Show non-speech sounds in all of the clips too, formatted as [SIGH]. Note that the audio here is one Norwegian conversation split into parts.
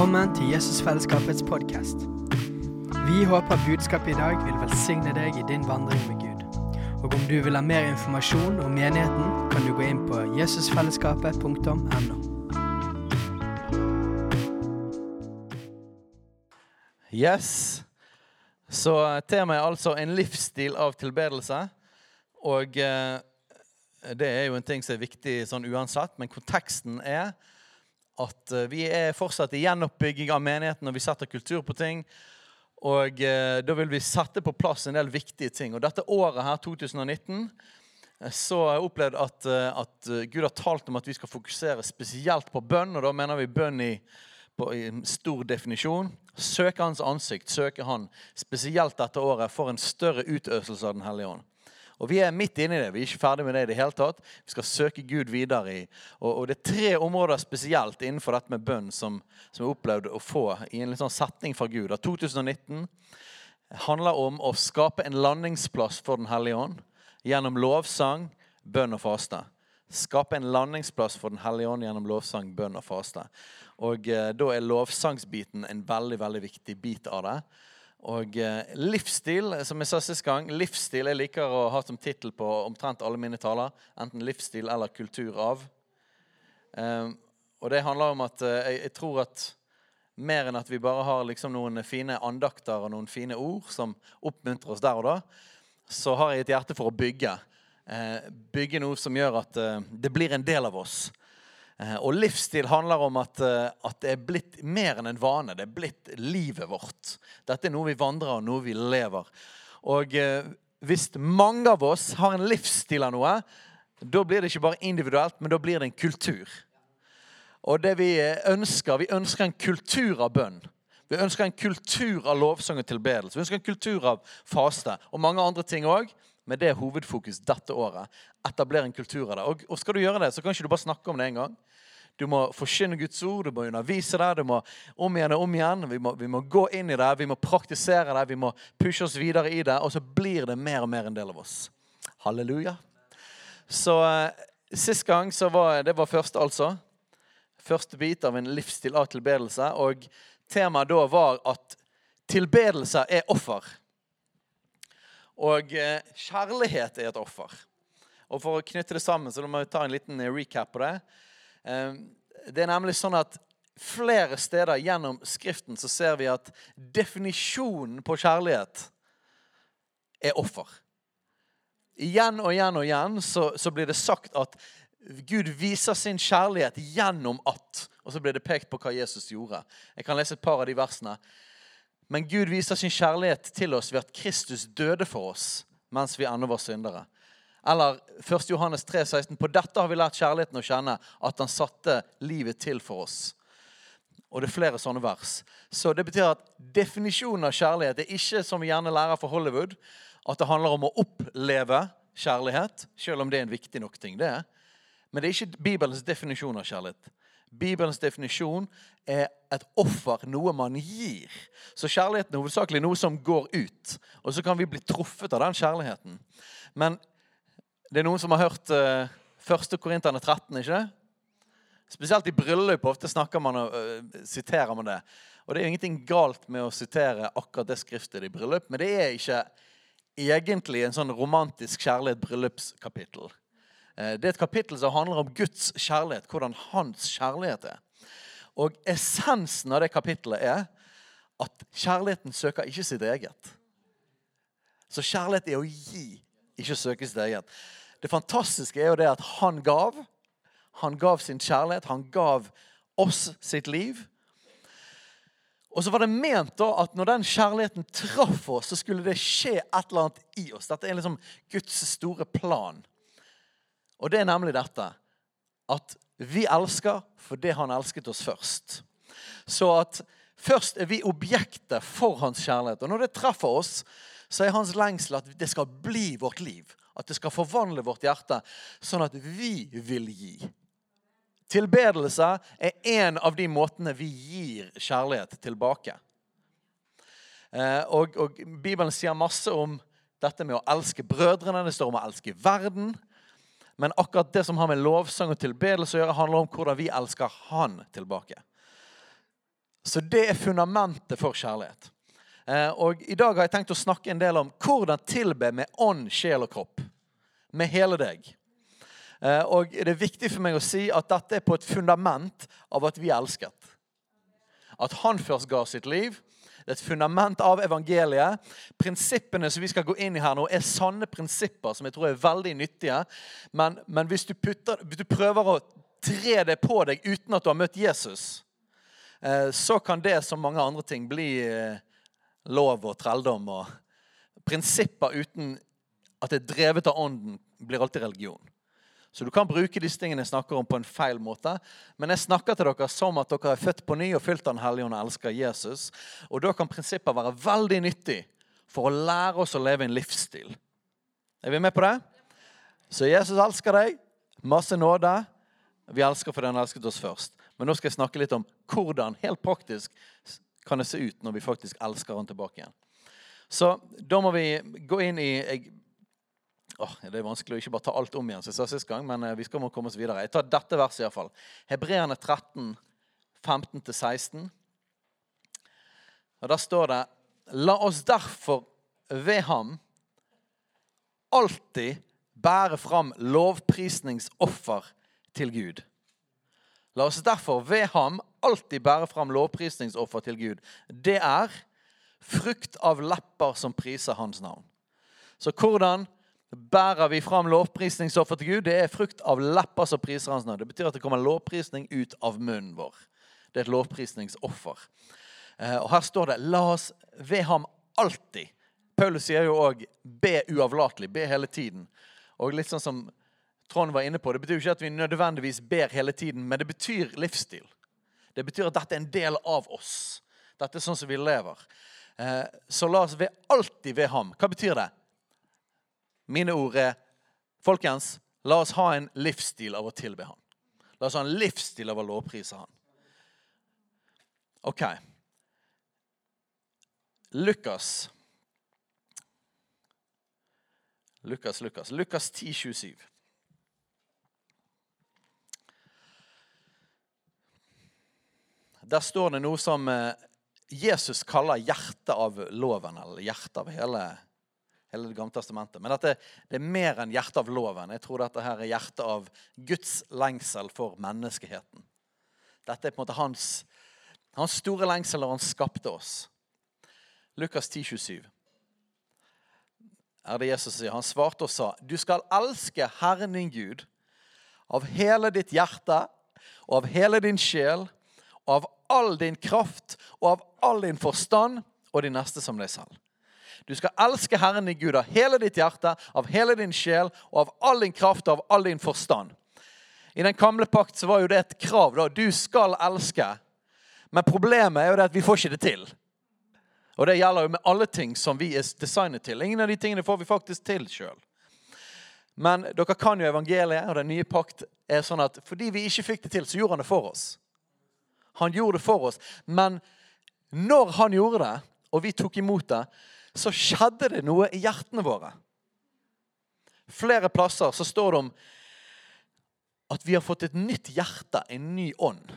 Velkommen til Jesusfellesskapets podkast. Vi håper budskapet i dag vil velsigne deg i din vandring med Gud. Og om du vil ha mer informasjon om menigheten, kan du gå inn på jesusfellesskapet.no. Yes. Så temaet er altså en livsstil av tilbedelse. Og eh, det er jo en ting som er viktig sånn uansett, men konteksten er at eh, vi er fortsatt i gjenoppbygging av menigheten, og vi setter kultur på ting. Og eh, da vil vi sette på plass en del viktige ting. Og dette året her, 2019, eh, så har jeg opplevd at, eh, at Gud har talt om at vi skal fokusere spesielt på bønn. Og da mener vi bønn i, på, i stor definisjon. Søke Hans ansikt, søke Han spesielt dette året for en større utøselse av Den hellige ånd. Og Vi er midt inne i det. Vi er ikke ferdig med det i det hele tatt. Vi skal søke Gud videre i. Og, og det er tre områder spesielt innenfor dette med bønn som, som jeg opplevde å få i en litt sånn setning fra Gud. At 2019 handler om å skape en landingsplass for Den hellige ånd gjennom lovsang, bønn og faste. Skape en landingsplass for Den hellige ånd gjennom lovsang, bønn og faste. Og eh, Da er lovsangsbiten en veldig veldig viktig bit av det. Og eh, livsstil, som jeg sa sist gang, livsstil jeg liker å ha som tittel på omtrent alle mine taler. Enten livsstil eller kultur av. Um, og det handler om at uh, jeg, jeg, tror at mer enn at vi bare har liksom noen fine andakter og noen fine ord som oppmuntrer oss der og da, så har jeg et hjerte for å bygge. Uh, bygge noe som gjør at det blir en del av oss. Eh, og livsstil handler om at, eh, at, det er blitt mer enn en vane. Det er blitt livet vårt. Dette er noe vi vandrer av, noe vi lever. Og eh, hvis mange av oss har en livsstil av noe, da blir det ikke bare individuelt, men da blir det en kultur. Og det vi ønsker, vi ønsker en kultur av bønn. Vi ønsker en kultur av lovsang og tilbedelse. Vi ønsker en kultur av faste og mange andre ting òg. Men det er hovedfokus dette året. Etablere en kultur av det. Og, og skal du gjøre det, så kan ikke du bare snakke om det en gang. Du må forkynne Guds ord, du må undervise det. Du må om igjen og om igjen. Vi må, vi må, gå inn i det, vi må praktisere det, vi må pushe oss videre i det. Og så blir det mer og mer en del av oss. Halleluja. Så eh, Sist gang så var det var første, altså. Første bit av en livsstil av tilbedelse. Og temaet da var at tilbedelse er offer. Og eh, kjærlighet er et offer. Og For å knytte det sammen så må vi ta en liten recap på det. Ehm, det er nemlig sånn at flere steder gjennom Skriften så ser vi at definisjonen på kjærlighet er offer. Igjen og igjen og igjen så, så blir det sagt at Gud viser sin kjærlighet gjennom at Og så blir det pekt på hva Jesus gjorde. Jeg kan lese et par av de versene. Men Gud viser sin kjærlighet til oss ved at Kristus døde for oss mens vi ennå var syndere. Eller 1. Johannes 3, 16. På dette har vi lært kjærligheten å kjenne, at han satte livet til for oss. Og det er flere sånne vers. Så det betyr at definisjonen av kjærlighet er ikke som vi gjerne lærer fra Hollywood, at det handler om å oppleve kjærlighet, selv om det er en viktig nok ting. det er. Men det er ikke Bibelens definisjon av kjærlighet. Bibelens definisjon er et offer, noe man gir. Så kjærligheten er hovedsakelig noe som går ut. Og så kan vi bli truffet av den kjærligheten. Men det er noen som har hørt uh, eh, 1. Korinterne 13, ikke det? Spesielt i bryllup ofte snakker man og uh, siterer man det. Og det er jo ingenting galt med å sitere akkurat det skriftet i bryllup, men det er ikke egentlig en sånn romantisk kjærlighet bryllupskapittel. Uh, det er et kapittel som handler om Guds kjærlighet, hvordan hans kjærlighet er. Og essensen av det kapittelet er at kjærligheten søker ikke sitt eget. Så kjærlighet er å gi, ikke søke sitt eget. Det fantastiske er jo det at han gav. Han gav sin kjærlighet. Han gav oss sitt liv. Og så var det ment da at når den kjærligheten traff oss, så skulle det skje et eller annet i oss. Dette er liksom Guds store plan. Og det er nemlig dette at vi elsker fordi han elsket oss først. Så at først er vi objektet for hans kjærlighet. Og når det treffer oss, så er hans lengsel at det skal bli vårt liv. At det skal forvandle vårt hjerte, sånn at vi vil gi. Tilbedelse er en av de måtene vi gir kjærlighet tilbake. Eh, og, og, Bibelen sier masse om dette med å elske brødrene. Det står om å elske verden. Men akkurat det som har med lovsang og tilbedelse å gjøre, handler om hvordan vi elsker Han tilbake. Så det er fundamentet for kjærlighet. Eh, og I dag har jeg tenkt å snakke en del om hvordan tilbe med ånd, sjel og kropp. Med hele deg. Eh, og det er viktig for meg å si at dette er på et fundament av at vi er elsket. At han først ga sitt liv. Det er et fundament av evangeliet. Prinsippene som vi skal gå inn i her nå, er sanne prinsipper som jeg tror er veldig nyttige. Men, men hvis, du putter, hvis, du prøver å tre det på deg uten at du har møtt Jesus, eh, så kan det som mange andre ting bli eh, lov og trelldom. Og prinsipper uten at det er drevet av ånden, blir alltid religion. Så du kan bruke disse tingene jeg snakker om, på en feil måte. Men jeg snakker til dere som at dere er født på ny og fylt av Den hellige ånd og elsker Jesus. Og da kan prinsipper være veldig nyttig for å lære oss å leve en livsstil. Er vi med på det? Så Jesus elsker deg. Masse nåde. Vi elsker fordi han elsket oss først. Men nå skal jeg snakke litt om hvordan helt praktisk kan det se ut når vi faktisk elsker han tilbake igjen. Så da må vi gå inn i jeg Oh, det er vanskelig å ikke bare ta alt om igjen, som jeg sa sist gang, men eh, vi skal må komme oss videre. Jeg tar dette verset iallfall. Hebreerne 13, 15-16. Og Der står det La oss derfor ved ham alltid bære fram lovprisningsoffer til Gud. La oss derfor ved ham alltid bære fram lovprisningsoffer til Gud. Det er frukt av lepper som priser hans navn. Så hvordan bærer vi fram lovprisningsoffer til Gud? Det er frukt av lepper som priser hans navn. Det betyr at det kommer lovprisning ut av munnen vår. Det er et lovprisningsoffer. Eh, og her står det 'la oss ved ham alltid'. Paulus sier jo òg 'be uavlatelig'. Be hele tiden. Og litt sånn som Trond var inne på, Det betyr jo ikke at vi nødvendigvis ber hele tiden, men det betyr livsstil. Det betyr at dette er en del av oss. Dette er sånn som vi lever. Eh, så la oss ved alltid ved ham. Hva betyr det? Mine ord er Folkens, la oss ha en livsstil av å tilbe Han. La oss ha en livsstil av å lovprise Han. OK. Lukas Lukas, Lukas. Lukas 10, 27. Der står det noe som eh, Jesus kaller hjertet av loven, eller hjertet av hele, hele Det gamle testamentet. Men dette det er mer enn hjertet av loven. Jeg tror dette her er hjertet av Guds lengsel for menneskeheten. Dette er på en måte hans, hans store lengsel da han skapte oss. Lukas 10, 27 er det Jesus sier. Han svarte og sa, du skal elske Herren din Gud av hele ditt hjerte og av hele din sjel og av all din kraft og av all din forstand og de neste som deg selv. Du skal elske Herren din Gud av hele ditt hjerte, av hele din sjel og av all din kraft og av all din forstand. I den gamle pakt så var jo det et krav. da, Du skal elske. Men problemet er jo det at vi får ikke det til. Og det gjelder jo med alle ting som vi er designet til. Ingen av de tingene får vi faktisk til sjøl. Men dere kan jo evangeliet, og den nye pakt er sånn at fordi vi ikke fikk det til, så gjorde han det for oss. Han gjorde det for oss. Men når han gjorde det, og vi tok imot det, så skjedde det noe i hjertene våre. Flere plasser så står det om at vi har fått et nytt hjerte, en ny ånd.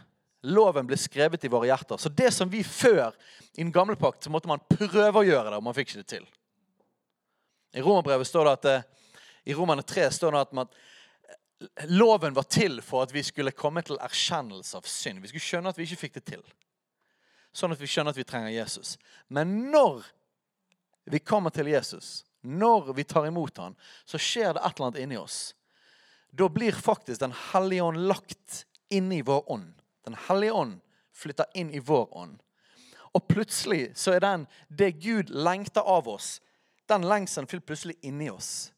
Loven ble skrevet i våre hjerter. Så det som vi før i den gamle pakt, så måtte man prøve å gjøre det, og man fikk ikke det til. I Romerbrevet står det at eh, i Romerne 3 står det at loven var til for at vi skulle komme til erkjennelse av synd. Vi skulle skjønne at vi ikke fikk det til. Sånn at vi skjønner at vi trenger Jesus. Men når vi kommer til Jesus, når vi tar imot han, så skjer det et eller annet inni oss. Da blir faktisk Den hellige ånd lagt inni vår ånd. Den hellige ånd flytter inn i vår ånd. Og plutselig så er den det Gud lengter av oss, den lengselen fyller plutselig inni oss.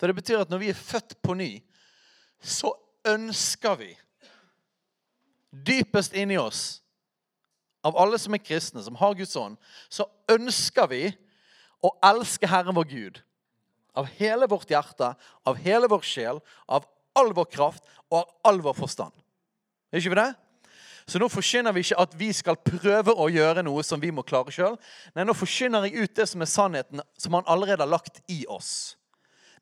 For det betyr at når vi er født på ny, så ønsker vi dypest inni oss, av alle som er kristne, som har Guds ånd, så ønsker vi å elske Herren vår Gud. Av hele vårt hjerte, av hele vår sjel, av all vår kraft og av all vår forstand. Er ikke vi det? Så nå forkynner vi ikke at vi skal prøve å gjøre noe som vi må klare sjøl. Nei, nå forkynner jeg ut det som er sannheten, som han allerede har lagt i oss.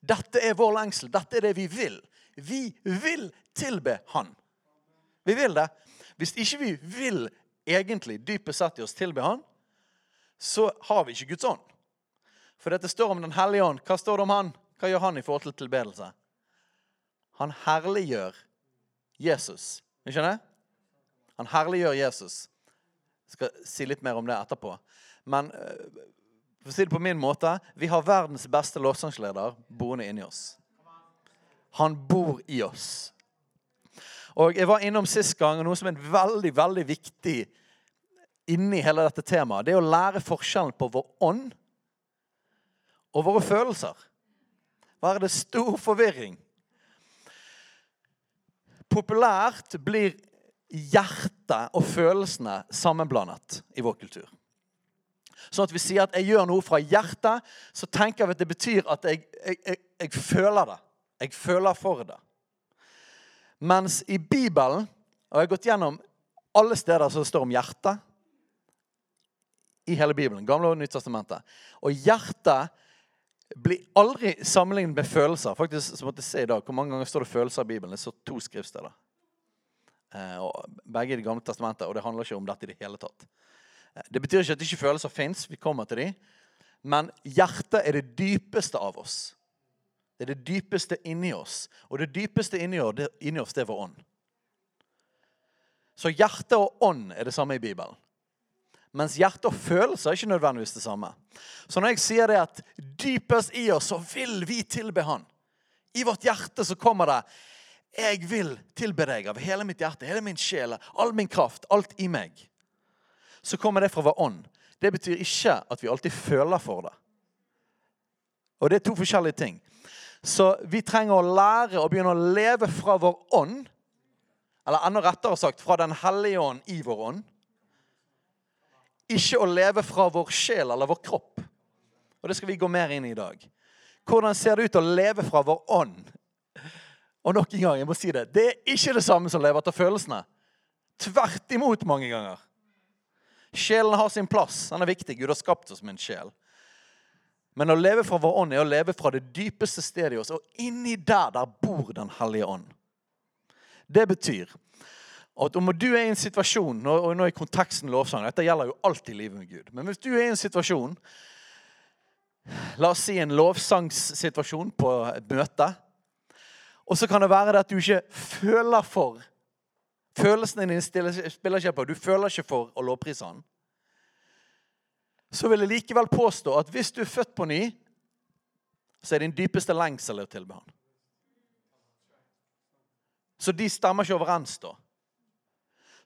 Dette er vår lengsel. Dette er det vi vil. Vi vil tilbe Han. Vi vil det. Hvis ikke vi vil egentlig dypest sett i oss tilbe Han, så har vi ikke Guds ånd. For dette står om Den hellige ånd. Hva står det om han? Hva gjør han i forhold til tilbedelse? Han herliggjør Jesus. Du skjønner? Han herliggjør Jesus. Jeg skal si litt mer om det etterpå. Men eh, for å si det på min måte vi har verdens beste lovsangsleder boende inni oss. Han bor i oss. Og Jeg var innom sist gang noe som er veldig veldig viktig inni hele dette temaet. Det er å lære forskjellen på vår ånd og våre følelser. Hva er det stor forvirring? Populært blir hjertet og følelsene sammenblandet i vår kultur. Sånn at vi sier at jeg gjør noe fra hjertet, så tenker vi at det betyr at jeg, jeg, jeg, jeg føler det. Jeg føler for det. Mens i Bibelen, og jeg har gått gjennom alle steder som det står om hjertet i hele Bibelen, Gamle og Nyttestamentet, og hjertet blir aldri sammenlignet med følelser. Faktisk så måtte jeg se i dag, Hvor mange ganger står det følelser i Bibelen? Det står to skriftsteder. Eh, begge i Det gamle testamentet, og det handler ikke om dette i det hele tatt. Eh, det betyr ikke at ikke følelser fins. Vi kommer til dem. Men hjertet er det dypeste av oss. Det er det dypeste inni oss. Og det dypeste inni oss, det er vår ånd. Så hjerte og ånd er det samme i Bibelen. Mens hjerte og følelser er ikke nødvendigvis det samme. Så når jeg sier det at dypest i oss så vil vi tilbe Han I vårt hjerte så kommer det Jeg vil tilbe deg av hele mitt hjerte, hele min sjel, all min kraft, alt i meg. Så kommer det fra vår ånd. Det betyr ikke at vi alltid føler for det. Og det er to forskjellige ting. Så vi trenger å lære å begynne å leve fra vår ånd. Eller enda rettere sagt fra Den hellige ånd i vår ånd ikke å leve fra vår sjel eller vår kropp. Og Det skal vi gå mer inn i i dag. Hvordan ser det ut å leve fra vår ånd? Og nok en gang, jeg må si det, det er ikke det samme som å leve etter følelsene. Tvert imot mange ganger. Sjelen har sin plass. Den er viktig. Gud har skapt oss med en sjel. Men å leve fra vår ånd er å leve fra det dypeste stedet i oss. Og inni der, der bor Den hellige ånd. Det betyr at om du er i en situasjon og nå er konteksten lovsang, Dette gjelder jo alltid livet med Gud. Men hvis du er i en situasjon La oss si en lovsangssituasjon på et møte. Og så kan det være det at du ikke føler for Følelsene dine spiller ikke på. Du føler ikke for å lovprise Han. Så vil jeg likevel påstå at hvis du er født på ny, så er din dypeste lengsel å tilbe Han. Så de stemmer ikke overens da.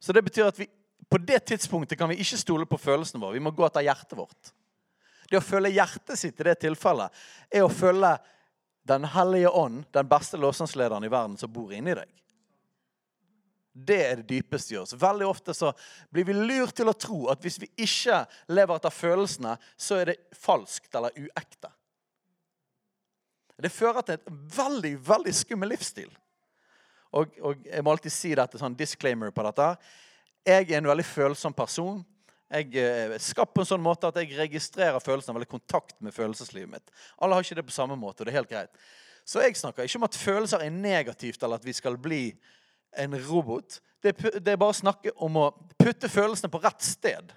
Så det betyr at vi, på det tidspunktet kan vi ikke stole på følelsene våre. Vi må gå etter hjertet vårt. Det å følge hjertet sitt i det tilfellet er å følge Den hellige ånd, den beste lovsangslederen i verden, som bor inni deg. Det er det dypeste i oss. Veldig ofte så blir vi lurt til å tro at hvis vi ikke lever etter følelsene, så er det falskt eller uekte. Det fører til et veldig, veldig skummel livsstil. Og, og, jeg må alltid si dette, sånn disclaimer på dette. Jeg er en veldig følsom person. Jeg er skapt på en sånn måte at jeg registrerer følelsene, veldig kontakt med følelseslivet mitt. Alle har ikke det på samme måte, og det er helt greit. Så jeg snakker ikke om at følelser er negativt, eller at vi skal bli en robot. Det, det er bare å snakke om å putte følelsene på rett sted.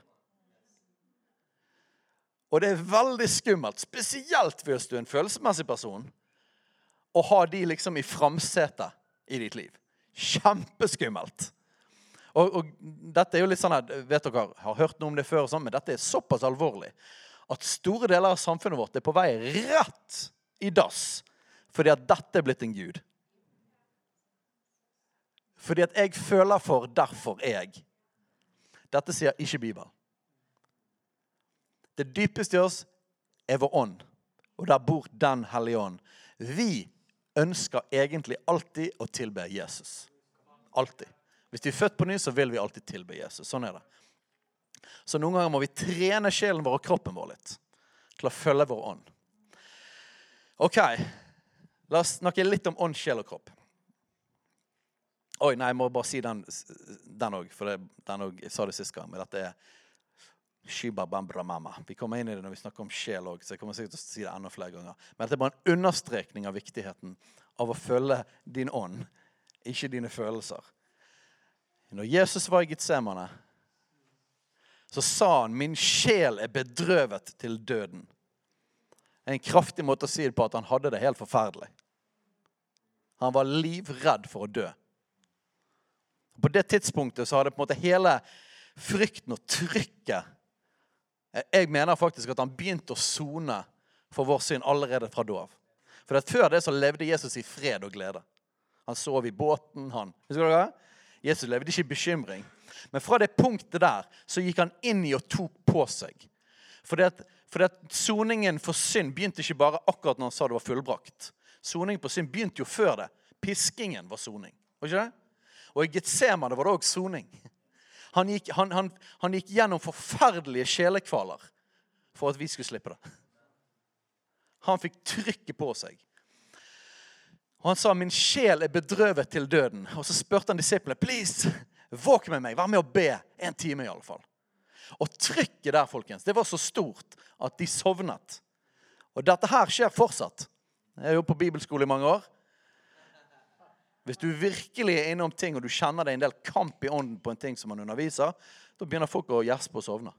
Og det er veldig skummelt, spesielt hvis du er en følelsesmessig person, å ha de liksom i framsetet i ditt liv. Kjempeskummelt. Og, og, dette er jo litt sånn at, vet dere har hørt noe om det før, sånn, men dette er såpass alvorlig at store deler av samfunnet vårt er på vei rett i dass fordi at dette er blitt en gud. Fordi at jeg føler for, derfor er jeg. Dette sier ikke Bibelen. Det dypeste i oss er vår ånd, og der bor Den hellige ånd. Vi ønsker egentlig alltid å tilbe Jesus. Alltid. Hvis vi er født på ny, så vil vi alltid tilbe Jesus. Sånn er det. Så noen ganger må vi trene sjelen vår og kroppen vår litt til å følge vår ånd. Ok, la oss snakke litt om ånd, sjel og kropp. Oi, nei, jeg må bare si den òg, for det, den òg sa det sist gang. Men dette er. Vi kommer inn i det når vi snakker om sjel òg, så jeg kommer sikkert til å si det enda flere ganger. Men dette er bare en understrekning av viktigheten av å følge din ånd, ikke dine følelser. Når Jesus var i Getsemane, så sa han, 'Min sjel er bedrøvet til døden'. En kraftig måte å si det på at han hadde det helt forferdelig. Han var livredd for å dø. På det tidspunktet så hadde på en måte hele frykten og trykket Jeg mener faktisk at han begynte å sone for vår synd allerede fra da av. For Før det så levde Jesus i fred og glede. Han sov i båten. han. Husker dere? Jesus levde ikke i bekymring. Men fra det punktet der så gikk han inn i og tok på seg. Fordi at, fordi at Soningen for synd begynte ikke bare akkurat når han sa det var fullbrakt. Soningen på synd begynte jo før det. Piskingen var soning. Var ikke det? Og i Getsemane var det òg soning. Han gikk, han, han, han gikk gjennom forferdelige sjelekvaler for at vi skulle slippe det. Han fikk trykket på seg. Og Han sa, 'Min sjel er bedrøvet til døden.' Og Så spurte han disiplene, 'Please, våk med meg. Vær med å be en time, i alle fall.' Og trykket der folkens, det var så stort at de sovnet. Og dette her skjer fortsatt. Jeg har jo på bibelskole i mange år. Hvis du virkelig er innom ting, og du kjenner det er en del kamp i ånden på en ting som man underviser, da begynner folk å gjespe og sovne.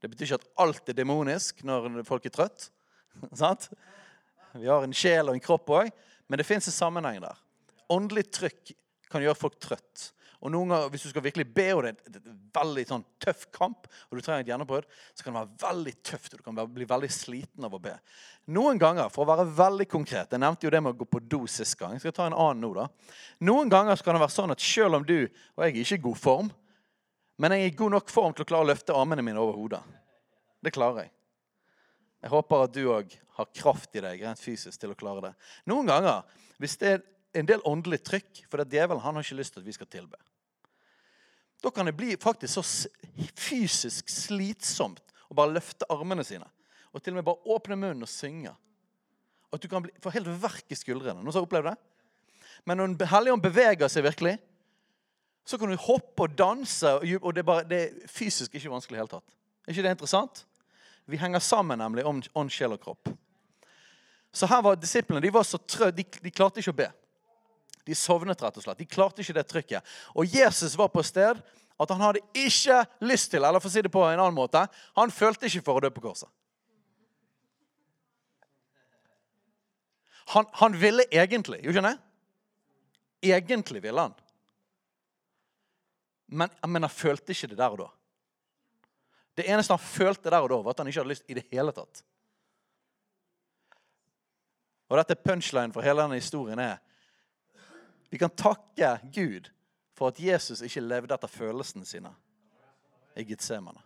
Det betyr ikke at alt er demonisk når folk er trøtt. [LAUGHS] Sant? Vi har en sjel og en kropp òg, men det fins en sammenheng der. Åndelig trykk kan gjøre folk trøtt. Og noen ganger, Hvis du skal virkelig be, og det er en veldig sånn tøff kamp, og du trenger et gjennombrudd, så kan det være veldig tøft, og du kan bli veldig sliten av å be. Noen ganger, for å være veldig konkret Jeg nevnte jo det med å gå på do sist gang. Jeg skal ta en annen nå da. Noen ganger kan det være sånn at selv om du Og jeg er ikke i god form, men jeg er i god nok form til å klare å løfte armene mine over hodet. Det klarer jeg. Jeg håper at du òg har kraft i deg rent fysisk til å klare det. Noen ganger, hvis det er en del åndelig trykk, for det djevelen han har ikke lyst til at vi skal tilbe. Da kan det bli faktisk så fysisk slitsomt å bare løfte armene sine. Og til og med bare åpne munnen og synge. At du kan bli, få helt verk i skuldrene. Noen som har opplevd det? Men når Den hellige ånd beveger seg virkelig, så kan du hoppe og danse, og det er, bare, det er fysisk ikke vanskelig i hele tatt. Er ikke det interessant? Vi henger sammen nemlig om ånd, sjel og kropp. Så her var Disiplene de var så trøtte, de, de klarte ikke å be. De sovnet, rett og slett. De klarte ikke det trykket. Og Jesus var på et sted at han hadde ikke lyst til, eller for å si det på en annen måte, han følte ikke for å dø på korset. Han, han ville egentlig, gjorde han det? Egentlig ville han. Men, men, han følte ikke det der og da. Det eneste han følte der og da, var at han ikke hadde lyst i det hele tatt. Og dette punchline for hele denne historien er vi kan takke Gud for at Jesus ikke levde etter følelsene sine i Getsemane.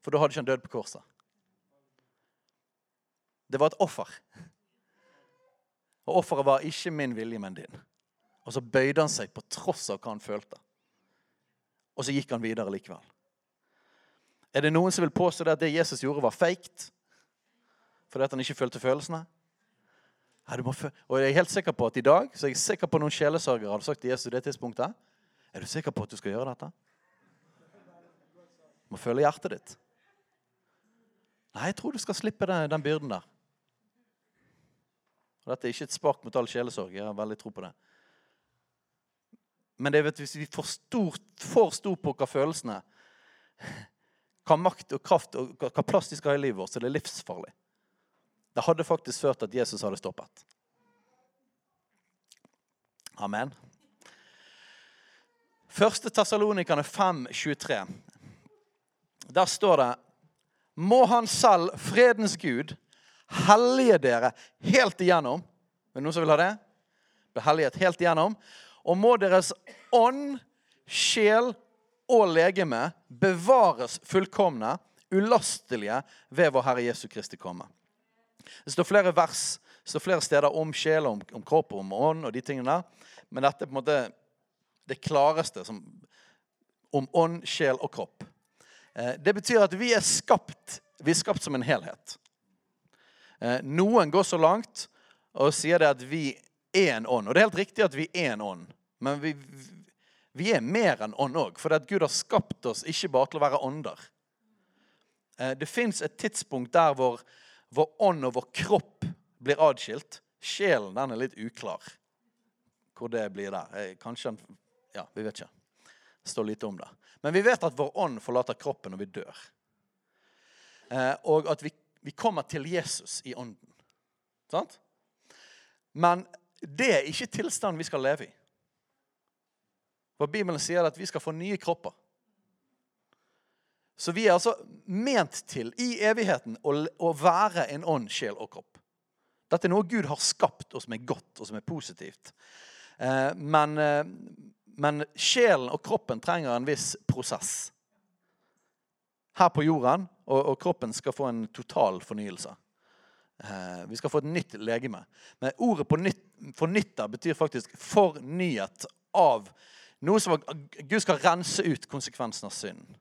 For da hadde ikke han dødd på korset. Det var et offer. Og offeret var ikke min vilje, men din. Og så bøyde han seg på tross av hva han følte. Og så gikk han videre likevel. Er det noen som vil påstå det at det Jesus gjorde, var feigt? fordi at han ikke følte følelsene? Og jeg er helt sikker på at i dag så er jeg sikker på noen sjelesørgere hadde sagt til Jesus det tidspunktet. Er du sikker på at du skal gjøre dette? Du må føle hjertet ditt. Nei, jeg tror du skal slippe den, den byrden der. Og dette er ikke et spark mot all sjelesorg. Jeg har veldig tro på det. Men det vet, hvis vi får stort, for stor på hva følelsene Hva makt og kraft og hva plass de skal ha i livet vårt, så det er livsfarlig. Det hadde faktisk ført til at Jesus hadde stoppet. Amen. Første Tessalonikerne 5,23. Der står det Må Han selv, fredens Gud, hellige dere helt igjennom. Er det noen som vil ha det? Behelliget helt igjennom. Og må deres ånd, sjel og legeme bevares fullkomne, ulastelige ved vår Herre Jesu Kristi komme. Det står flere vers, det står flere steder om sjel, om, om kropp om ånd og de tingene. Men dette er på en måte det klareste som, om ånd, sjel og kropp. Eh, det betyr at vi er skapt, vi er skapt som en helhet. Eh, noen går så langt og sier det at vi er en ånd. Og det er helt riktig at vi er en ånd. Men vi, vi er mer enn ånd òg. For Gud har skapt oss ikke bare til å være ånder. Eh, det fins et tidspunkt der hvor vår ånd og vår kropp blir adskilt. Sjelen den er litt uklar hvor det blir der. Kanskje kanskje Ja, vi vet ikke. Det står lite om det. Men vi vet at vår ånd forlater kroppen når vi dør. Eh, og at vi, vi kommer til Jesus i ånden. Sant? Men det er ikke tilstanden vi skal leve i. For Bibelen sier at vi skal få nye kropper. Så vi er altså ment til i evigheten å, være en ånd, sjel og kropp. Dette er noe Gud har skapt, og som er godt og som er positivt. Eh, men, eh, men sjelen og kroppen trenger en viss prosess. Her på jorden, og, og kroppen skal få en total fornyelse. Eh, vi skal få et nytt legeme. Men ordet på nytt, fornytta betyr faktisk fornyet av noe som Gud skal rense ut konsekvensen av synden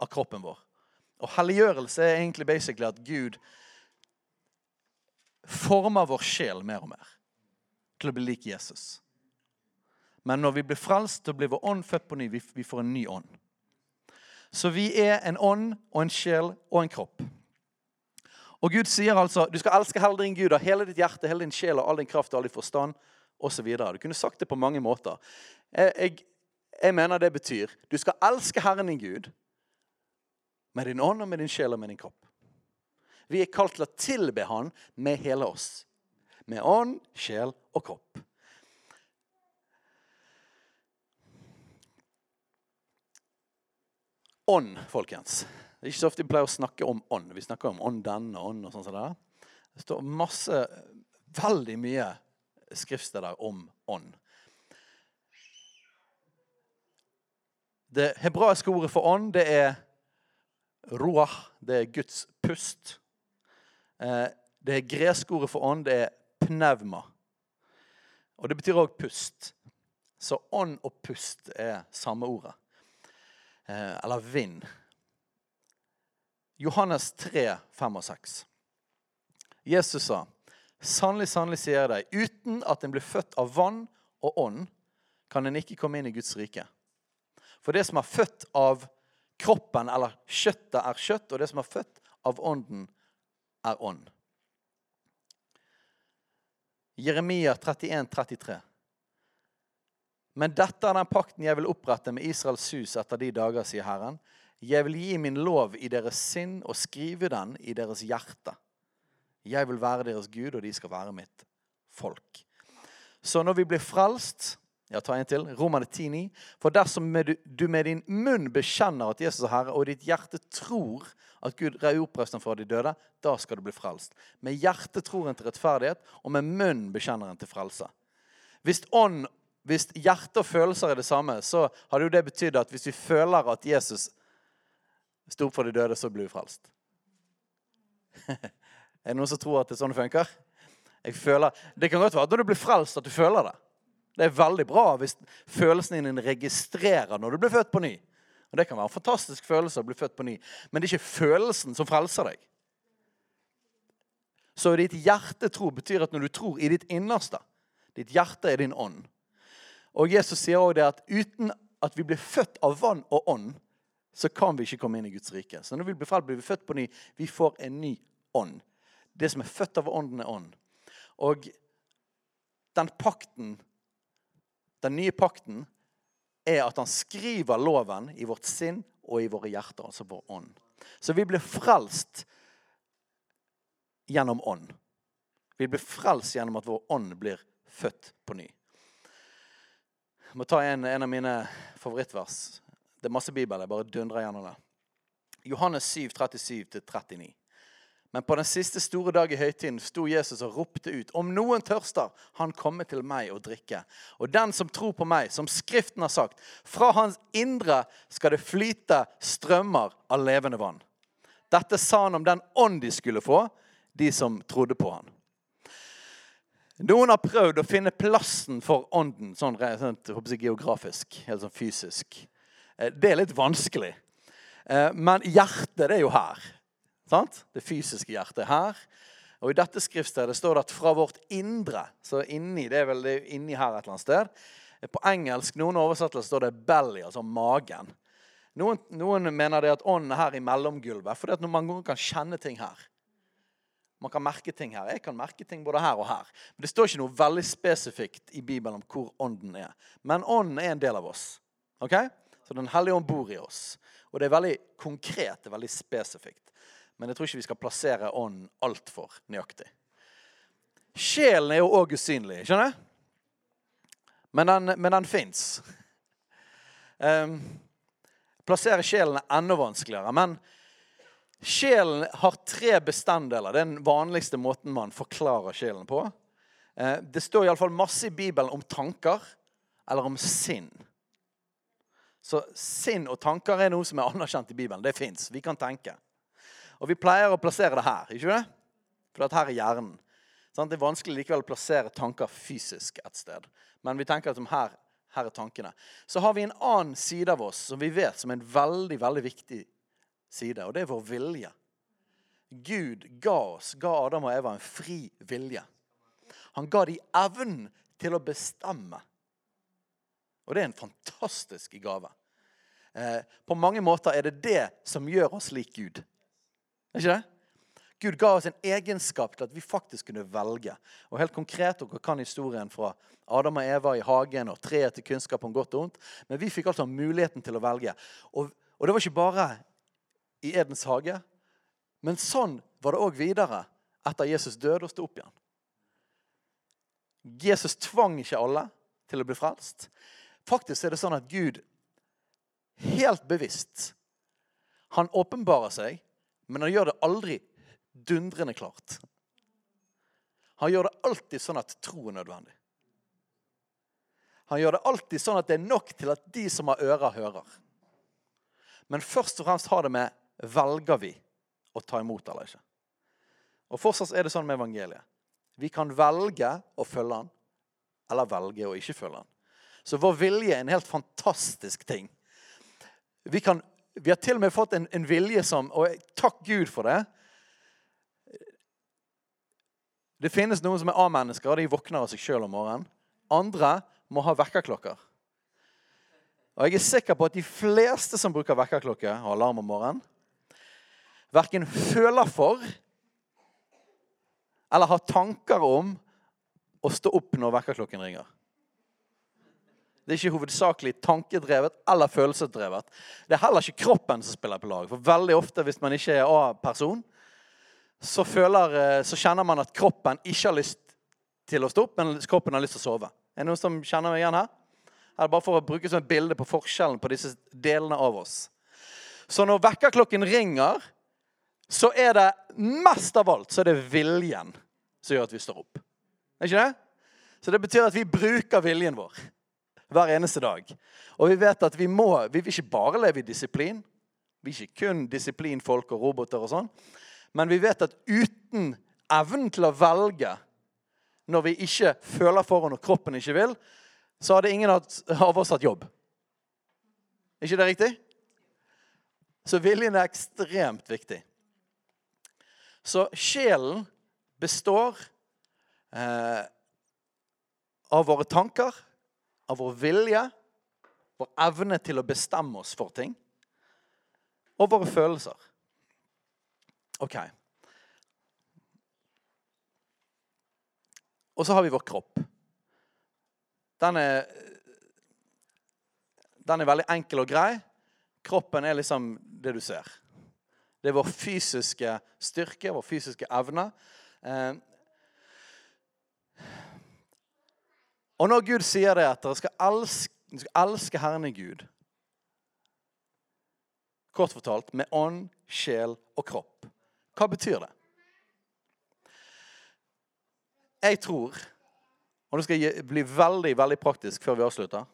av kroppen vår. Og helliggjørelse er egentlig basically at Gud former vår sjel mer og mer til å bli lik Jesus. Men når vi blir frelst, så blir vår ånd født på ny. Vi får en ny ånd. Så vi er en ånd og en sjel og en kropp. Og Gud sier altså du skal elske hele din Gud av hele ditt hjerte, hele din sjel og all din kraft og all din forstand osv. Du kunne sagt det på mange måter. Jeg, jeg, jeg mener det betyr du skal elske Herren din Gud med din ånd og med din sjel og med din kropp. Vi er kalt til å tilbe Han med hele oss. Med ånd, sjel og kropp. Ånd, folkens. Det er ikke så ofte vi pleier å snakke om ånd. Vi snakker om ånd og ånd og sånn det. Det står masse, veldig mye skriftsteder om ånd. Det hebraiske ordet for ånd, det er Roah, det er Guds pust. Eh, det greske ordet for ånd, det er pneuma. Og det betyr òg pust. Så ånd og pust er samme ordet. Eh, eller vind. Johannes 3, 5 og 6. Jesus sa, 'Sannelig, sannelig sier jeg deg, uten at en blir født av vann og ånd, kan en ikke komme inn i Guds rike.' For det som er født av kroppen eller kjøttet er kjøtt, og det som er født av ånden, er ånd. Jeremia 31, 33. Men dette er den pakten jeg vil opprette med Israels hus etter de dager, sier Herren. Jeg vil gi min lov i deres sinn og skrive den i deres hjerte. Jeg vil være deres Gud, og de skal være mitt folk. Så når vi blir frelst, ja, ta en til. Romerne 10,9. For dersom du med din munn bekjenner at Jesus er Herre, og ditt hjerte tror at Gud oppreiste ham fra de døde, da skal du bli frelst. Med hjertet tror en til rettferdighet, og med munn bekjenner en til frelse. Hvis, ånd, hvis hjerte og følelser er det samme, så hadde jo det betydd at hvis vi føler at Jesus sto opp for de døde, så blir vi frelst. [LAUGHS] er det noen som tror at det er sånn det funker? Jeg føler, det kan godt være at når du blir frelst, at du føler det. Det er veldig bra hvis følelsen din registrerer når du blir født på ny. Og Det kan være en fantastisk følelse å bli født på ny, men det er ikke følelsen som frelser deg. Så ditt hjertetro betyr at når du tror i ditt innerste Ditt hjerte er din ånd. Og Jesus sier også det at uten at vi blir født av vann og ånd, så kan vi ikke komme inn i Guds rike. Så når vi blir frelst, blir vi født på ny. Vi får en ny ånd. Det som er født av ånden, er ånd. Og den pakten den nye pakten er at han skriver loven i vårt sinn og i våre hjerter, altså vår ånd. Så vi blir frelst gjennom ånd. Vi blir frelst gjennom at vår ånd blir født på ny. Jeg må ta en, en av mine favorittvers. Det er masse bibel. Jeg bare dundrer gjennom det. Johannes 7, 37-39. Men på den siste store dag i høytiden sto Jesus og ropte ut. Om noen tørster, han komme til meg og drikke. Og den som tror på meg, som Skriften har sagt, fra hans indre skal det flyte strømmer av levende vann. Dette sa han om den ånd de skulle få, de som trodde på han. Noen har prøvd å finne plassen for ånden sånn, sånn jeg, geografisk, helt sånn fysisk. Eh, det er litt vanskelig. Eh, men hjertet, det er jo her. Sant? Det fysiske hjertet her. Og I dette skriftstedet står det at 'fra vårt indre'. Så inni det er vel det inni her et eller annet sted. På engelsk noen oversettelser står det 'belly', altså magen. Noen, noen mener det at ånden er her i mellomgulvet, fordi at man kan kjenne ting her. Man kan merke ting her. Jeg kan merke ting både her og her. Men Det står ikke noe veldig spesifikt i Bibelen om hvor ånden er. Men ånden er en del av oss. Ok? Så Den hellige ånd bor i oss. Og det er veldig konkret, det er veldig spesifikt. Men jeg tror ikke vi skal plassere ånden altfor nøyaktig. Sjelen er jo òg usynlig, skjønner du? Men den, men den fins. Um, plassere sjelen er enda vanskeligere. Men sjelen har tre bestanddeler. Det er den vanligste måten man forklarer sjelen på. Uh, det står iallfall masse i Bibelen om tanker eller om sinn. Så sinn og tanker er noe som er anerkjent i Bibelen. Det fins. Vi kan tenke. Og vi pleier å plassere det her, ikke det? For dette her er hjernen. Det er vanskelig likevel å plassere tanker fysisk et sted. Men vi tenker at her, her er tankene. Så har vi en annen side av oss som vi vet som er en veldig, veldig viktig side, og det er vår vilje. Gud ga oss, ga Adam og Eva en fri vilje. Han ga dem evnen til å bestemme. Og det er en fantastisk gave. Eh, på mange måter er det det som gjør oss lik Gud. Er ikke det? Gud ga oss en egenskap til at vi faktisk kunne velge. Og helt konkret, Dere kan historien fra Adam og Eva i hagen og treet til kunnskap om godt og ondt. Men vi fikk altså muligheten til å velge. Og, og det var ikke bare i Edens hage. Men sånn var det òg videre etter Jesus døde og sto opp igjen. Jesus tvang ikke alle til å bli frelst. Faktisk er det sånn at Gud helt bevisst Han åpenbarer seg, men han gjør det aldri dundrende klart. Han gjør det alltid sånn at tro er nødvendig. Han gjør det alltid sånn at det er nok til at de som har ører, hører. Men først og fremst har det med velger vi å ta imot eller ikke. Og Fortsatt er det sånn med evangeliet. Vi kan velge å følge han, eller velge å ikke følge han. Så vår vilje er en helt fantastisk ting. Vi, kan, vi har til og med fått en, en vilje som Og takk Gud for det det finnes noen som er A-mennesker. De våkner av seg sjøl om morgenen. Andre må ha vekkerklokker. Og jeg er sikker på at de fleste som bruker vekkerklokke og alarm om morgenen, verken føler for eller har tanker om å stå opp når vekkerklokken ringer. Det er ikke hovedsakelig tankedrevet eller følelsesdrevet. Det er heller ikke kroppen som spiller på lag. For veldig ofte hvis man ikke er A-person, så, eh, så, kjenner man at kroppen ikke har lyst til å stå opp, men kroppen har lyst til å sove. Er det noen som kjenner meg igjen her? Her bare for å bruke som et bilde på forskjellen på disse delene av oss. Så når vekkerklokken ringer, så er det mest av alt så er det viljen som gjør at vi står opp. Er ikke det? Så det betyr at vi bruker viljen vår hver eneste dag. Og vi vet at vi må Vi vil ikke bare leve i disiplin. Vi er ikke kun disiplinfolk og roboter og sånn. Men vi vet at uten evnen til å velge når vi ikke føler for og kroppen ikke vil, så hadde ingen av oss hatt jobb. Er ikke det riktig? Så viljen er ekstremt viktig. Så sjelen består eh, av våre tanker, av vår vilje, vår evne til å bestemme oss for ting, og våre følelser. Ok. Og så har vi vår kropp. Den er, den er veldig enkel og grei. Kroppen er liksom det du ser. Det er vår fysiske styrke, vår fysiske evne. Og når Gud sier det at dere skal elske, skal elske Herren i Gud Kort fortalt med ånd, sjel og kropp hva betyr det? Jeg tror Og nå skal jeg bli veldig, veldig praktisk før vi avslutter.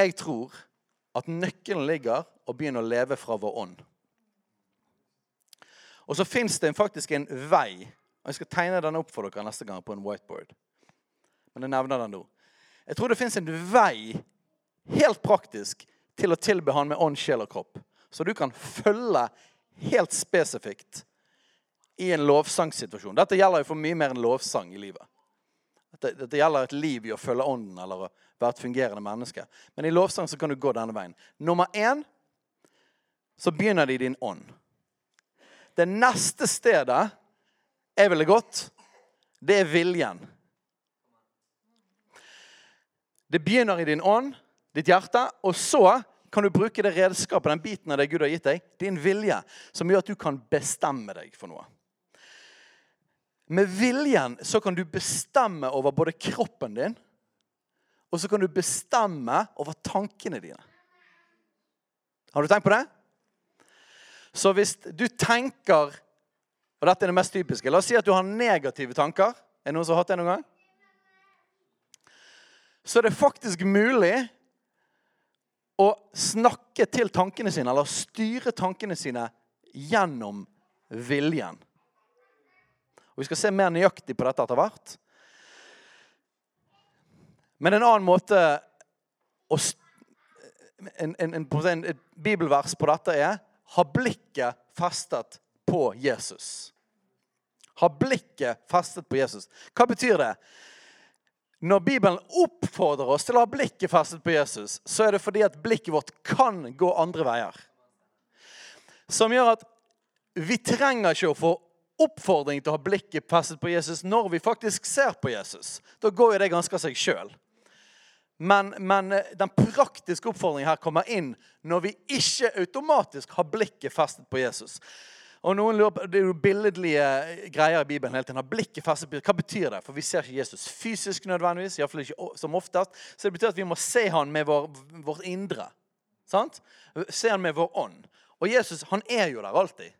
Jeg tror at nøkkelen ligger å begynne å leve fra vår ånd. Og så fins det faktisk en vei. Og Jeg skal tegne den opp for dere neste gang på en whiteboard. Men jeg nevner den nå. Jeg tror det fins en vei, helt praktisk, til å tilbe Han med ånd, sjel og kropp så du kan følge helt spesifikt i en lovsangsituasjon. Dette gjelder jo for mye mer enn lovsang i livet. Dette, dette, gjelder et liv i å følge ånden eller å være et fungerende menneske. Men i lovsang så kan du gå denne veien. Nummer én så begynner det i din ånd. Det neste stedet jeg ville gått, det er viljen. Det begynner i din ånd, ditt hjerte, og så kan du bruke det redskapet, den biten av det Gud har gitt deg, din vilje, som gjør at du kan bestemme deg for noe. Med viljen så kan du bestemme over både kroppen din, og så kan du bestemme over tankene dine. Har du tenkt på det? Så hvis du tenker Og dette er det mest typiske. La oss si at du har negative tanker. Er det noen som har hatt det noen gang? Så er det faktisk mulig å snakke til tankene sine, eller styre tankene sine gjennom viljen. Og Vi skal se mer nøyaktig på dette etter hvert. Men en annen måte å en, en, en, en, bibelvers på dette er ha blikket festet på Jesus. Ha blikket festet på Jesus. Hva betyr det? Når Bibelen oppfordrer oss til å ha blikket festet på Jesus, så er det fordi at blikket vårt kan gå andre veier. Som gjør at vi trenger ikke å få oppfordring til å ha blikket festet på Jesus når vi faktisk ser på Jesus. Da går jo det ganske av seg sjøl. Men, men, eh, den praktiske oppfordringen her kommer inn når vi ikke automatisk har blikket festet på Jesus. Og noen lurer på, Det er jo billedlige greier i Bibelen. hele tiden. Blikket festet på Hva betyr det? For vi ser ikke Jesus fysisk nødvendigvis. I hvert fall ikke som oftest. Så det betyr at vi må se han med vår, vårt indre. Sant? Se han med vår ånd. Og Jesus han er jo der alltid.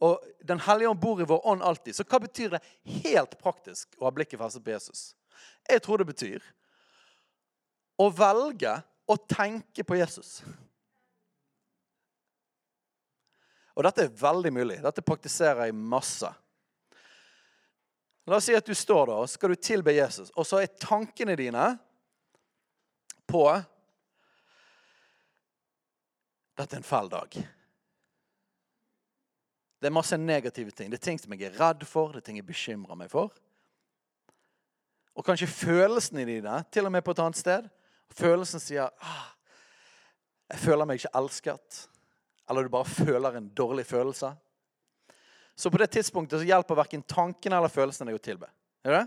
Og Den hellige ånd bor i vår ånd alltid. Så hva betyr det helt praktisk å ha blikket festet på Jesus? Jeg tror det betyr å velge å tenke på Jesus. Og dette er veldig mulig. Dette praktiserer jeg masse. La oss si at du står der og skal du tilbe Jesus, og så er tankene dine på Dette er en fæl dag. Det er masse negative ting. Det er ting som jeg er redd for, det er ting jeg bekymrer meg for. Og kanskje følelsene dine, til og med på et annet sted, Følelsen sier ah, 'Jeg føler meg ikke elsket.' Eller du bare føler en dårlig følelse. Så på det tidspunktet så hjelper verken tanken eller følelsene deg å tilbe. Er det?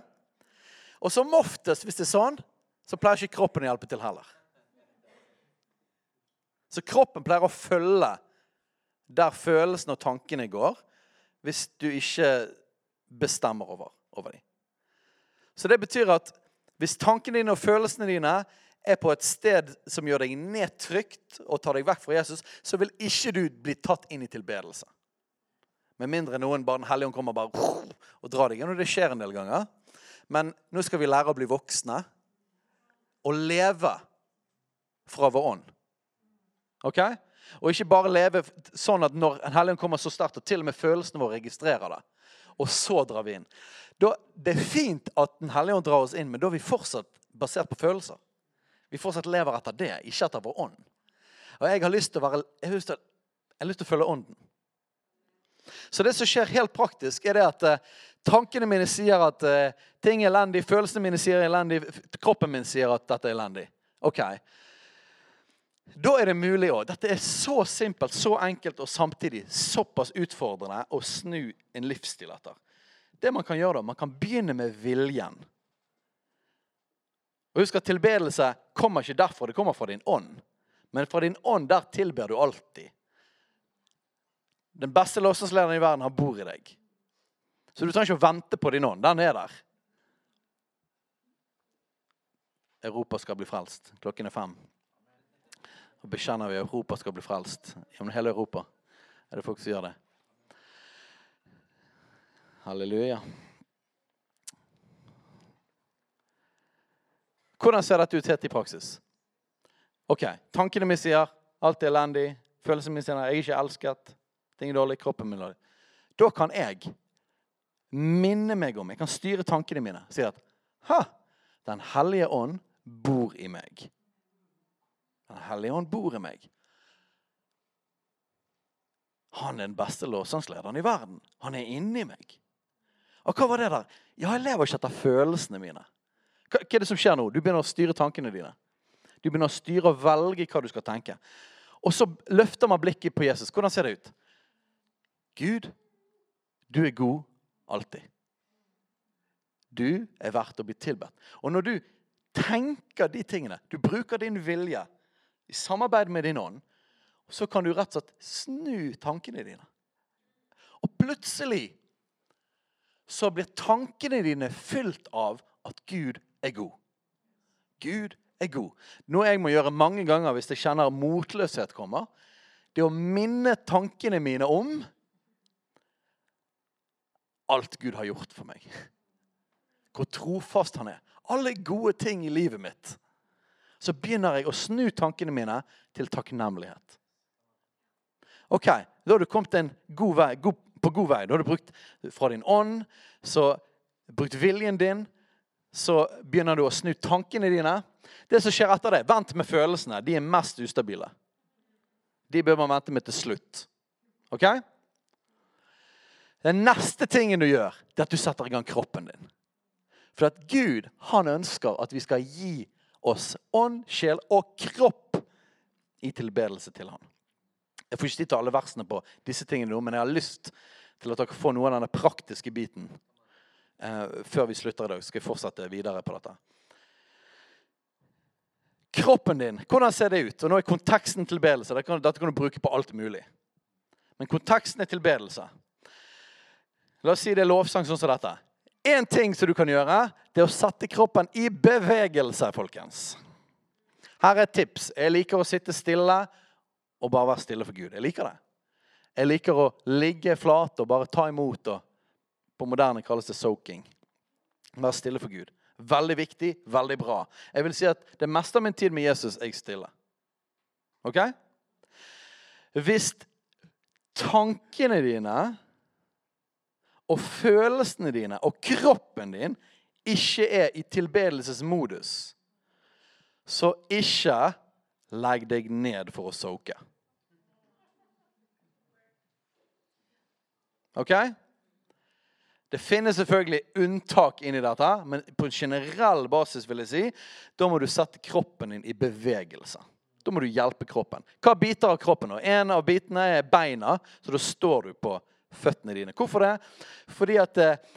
Og som oftest, hvis det er sånn, så pleier ikke kroppen å hjelpe til heller. Så kroppen pleier å følge der følelsene og tankene går, hvis du ikke bestemmer over, over dem. Så det betyr at hvis tankene dine og følelsene dine er på et sted som gjør deg nedtrykt og tar deg vekk fra Jesus, så vil ikke du bli tatt inn i tilbedelse. Med mindre noen bare Den hellige ånd kommer bare og drar deg inn. Og det skjer en del ganger. Men nå skal vi lære å bli voksne og leve fra vår ånd. Ok? Og ikke bare leve sånn at når En hellige ånd kommer så sterkt, og til og med følelsene våre registrerer det. Og så drar vi inn. Da, det er fint at Den hellige ånd drar oss inn, men da er vi fortsatt basert på følelser. Vi fortsatt lever etter det, ikke etter vår ånd. Og jeg har lyst til å, være, jeg har lyst til, har lyst til å følge ånden. Så det som skjer helt praktisk, er det at uh, tankene mine sier at uh, ting er elendig, følelsene mine sier elendig, kroppen min sier at dette er elendig. Ok. Da er det mulig òg. Dette er så simpelt, så enkelt og samtidig såpass utfordrende å snu en livsstil etter. Det man kan gjøre da, man kan begynne med viljen. Og husk at Tilbedelse kommer ikke derfor, det kommer fra din ånd. Men fra din ånd, der tilber du alltid. Den beste lovsangslederen i verden har bor i deg. Så du trenger ikke å vente på din ånd. Den er der. Europa skal bli frelst. Klokken er fem. Og bekjenner vi at Europa skal bli frelst. Gjennom hele Europa er det folk som gjør det. Halleluja. Hvordan ser dette ut helt i praksis? Ok, Tankene mine sier alt er elendig. Følelsene mine sier jeg er ikke elsket. Ting er dårlig. Kroppen min er. Da kan jeg minne meg om Jeg kan styre tankene mine. Si at ha, Den hellige ånd bor i meg. Den hellige ånd bor i meg. Han er den beste lovsangslederen i verden. Han er inni meg. Og hva var det der? Ja, jeg lever ikke etter følelsene mine. Hva, er det som skjer nå? Du begynner å styre tankene dine. Du begynner å styre og velge hva du skal tenke. Og så løfter man blikket på Jesus. Hvordan ser det ut? Gud, du er god alltid. Du er verdt å bli tilbedt. Og når du tenker de tingene, du bruker din vilje i samarbeid med din ånd, så kan du rett og slett snu tankene dine. Og plutselig så blir tankene dine fylt av at Gud er god. Gud er god. Noe jeg må gjøre mange ganger hvis jeg kjenner motløshet kommer, det å minne tankene mine om alt Gud har gjort for meg. Hvor trofast han er. Alle gode ting i livet mitt. Så begynner jeg å snu tankene mine til takknemlighet. Ok, Da har du kommet en god vei, god, på god vei. Da har du brukt fra din ånd, så brukt viljen din. Så begynner du å snu tankene dine. Det som skjer etter det, Vent med følelsene. De er mest ustabile. De bør man vente med til slutt. Ok? Den neste tingen du gjør, det er at du setter i gang kroppen din. For at Gud han ønsker at vi skal gi oss ånd, sjel og kropp i tilbedelse til ham. Jeg får ikke tid til alle versene på disse tingene nå, men jeg har lyst til at dere får noe av denne praktiske biten før vi slutter i dag. skal jeg fortsette videre på dette. Kroppen din, hvordan ser det ut? Og Nå er konteksten tilbedelse. Dette kan, dette kan du bruke på alt mulig. Men konteksten er tilbedelse. La oss si det er lovsang sånn som dette. Én ting som du kan gjøre, det er å sette kroppen i bevegelse, folkens. Her er et tips. Jeg liker å sitte stille og bare være stille for Gud. Jeg liker det. Jeg liker å ligge flat og bare ta imot. og På moderne kalles det soaking. Vær stille for Gud. Veldig viktig, veldig bra. Jeg vil si at det meste av min tid med Jesus er jeg stille. Ok? Hvis tankene dine og følelsene dine og kroppen din ikke er i tilbedelsesmodus, så ikke legg deg ned for å soke. Ok? Det finnes selvfølgelig unntak inni dette, men på en generell basis vil jeg si, da må du sette kroppen din i bevegelse. Da må du hjelpe kroppen. Hva biter av kroppen? En av bitene er beina, så da står du på føttene dine. Hvorfor det? Fordi at eh,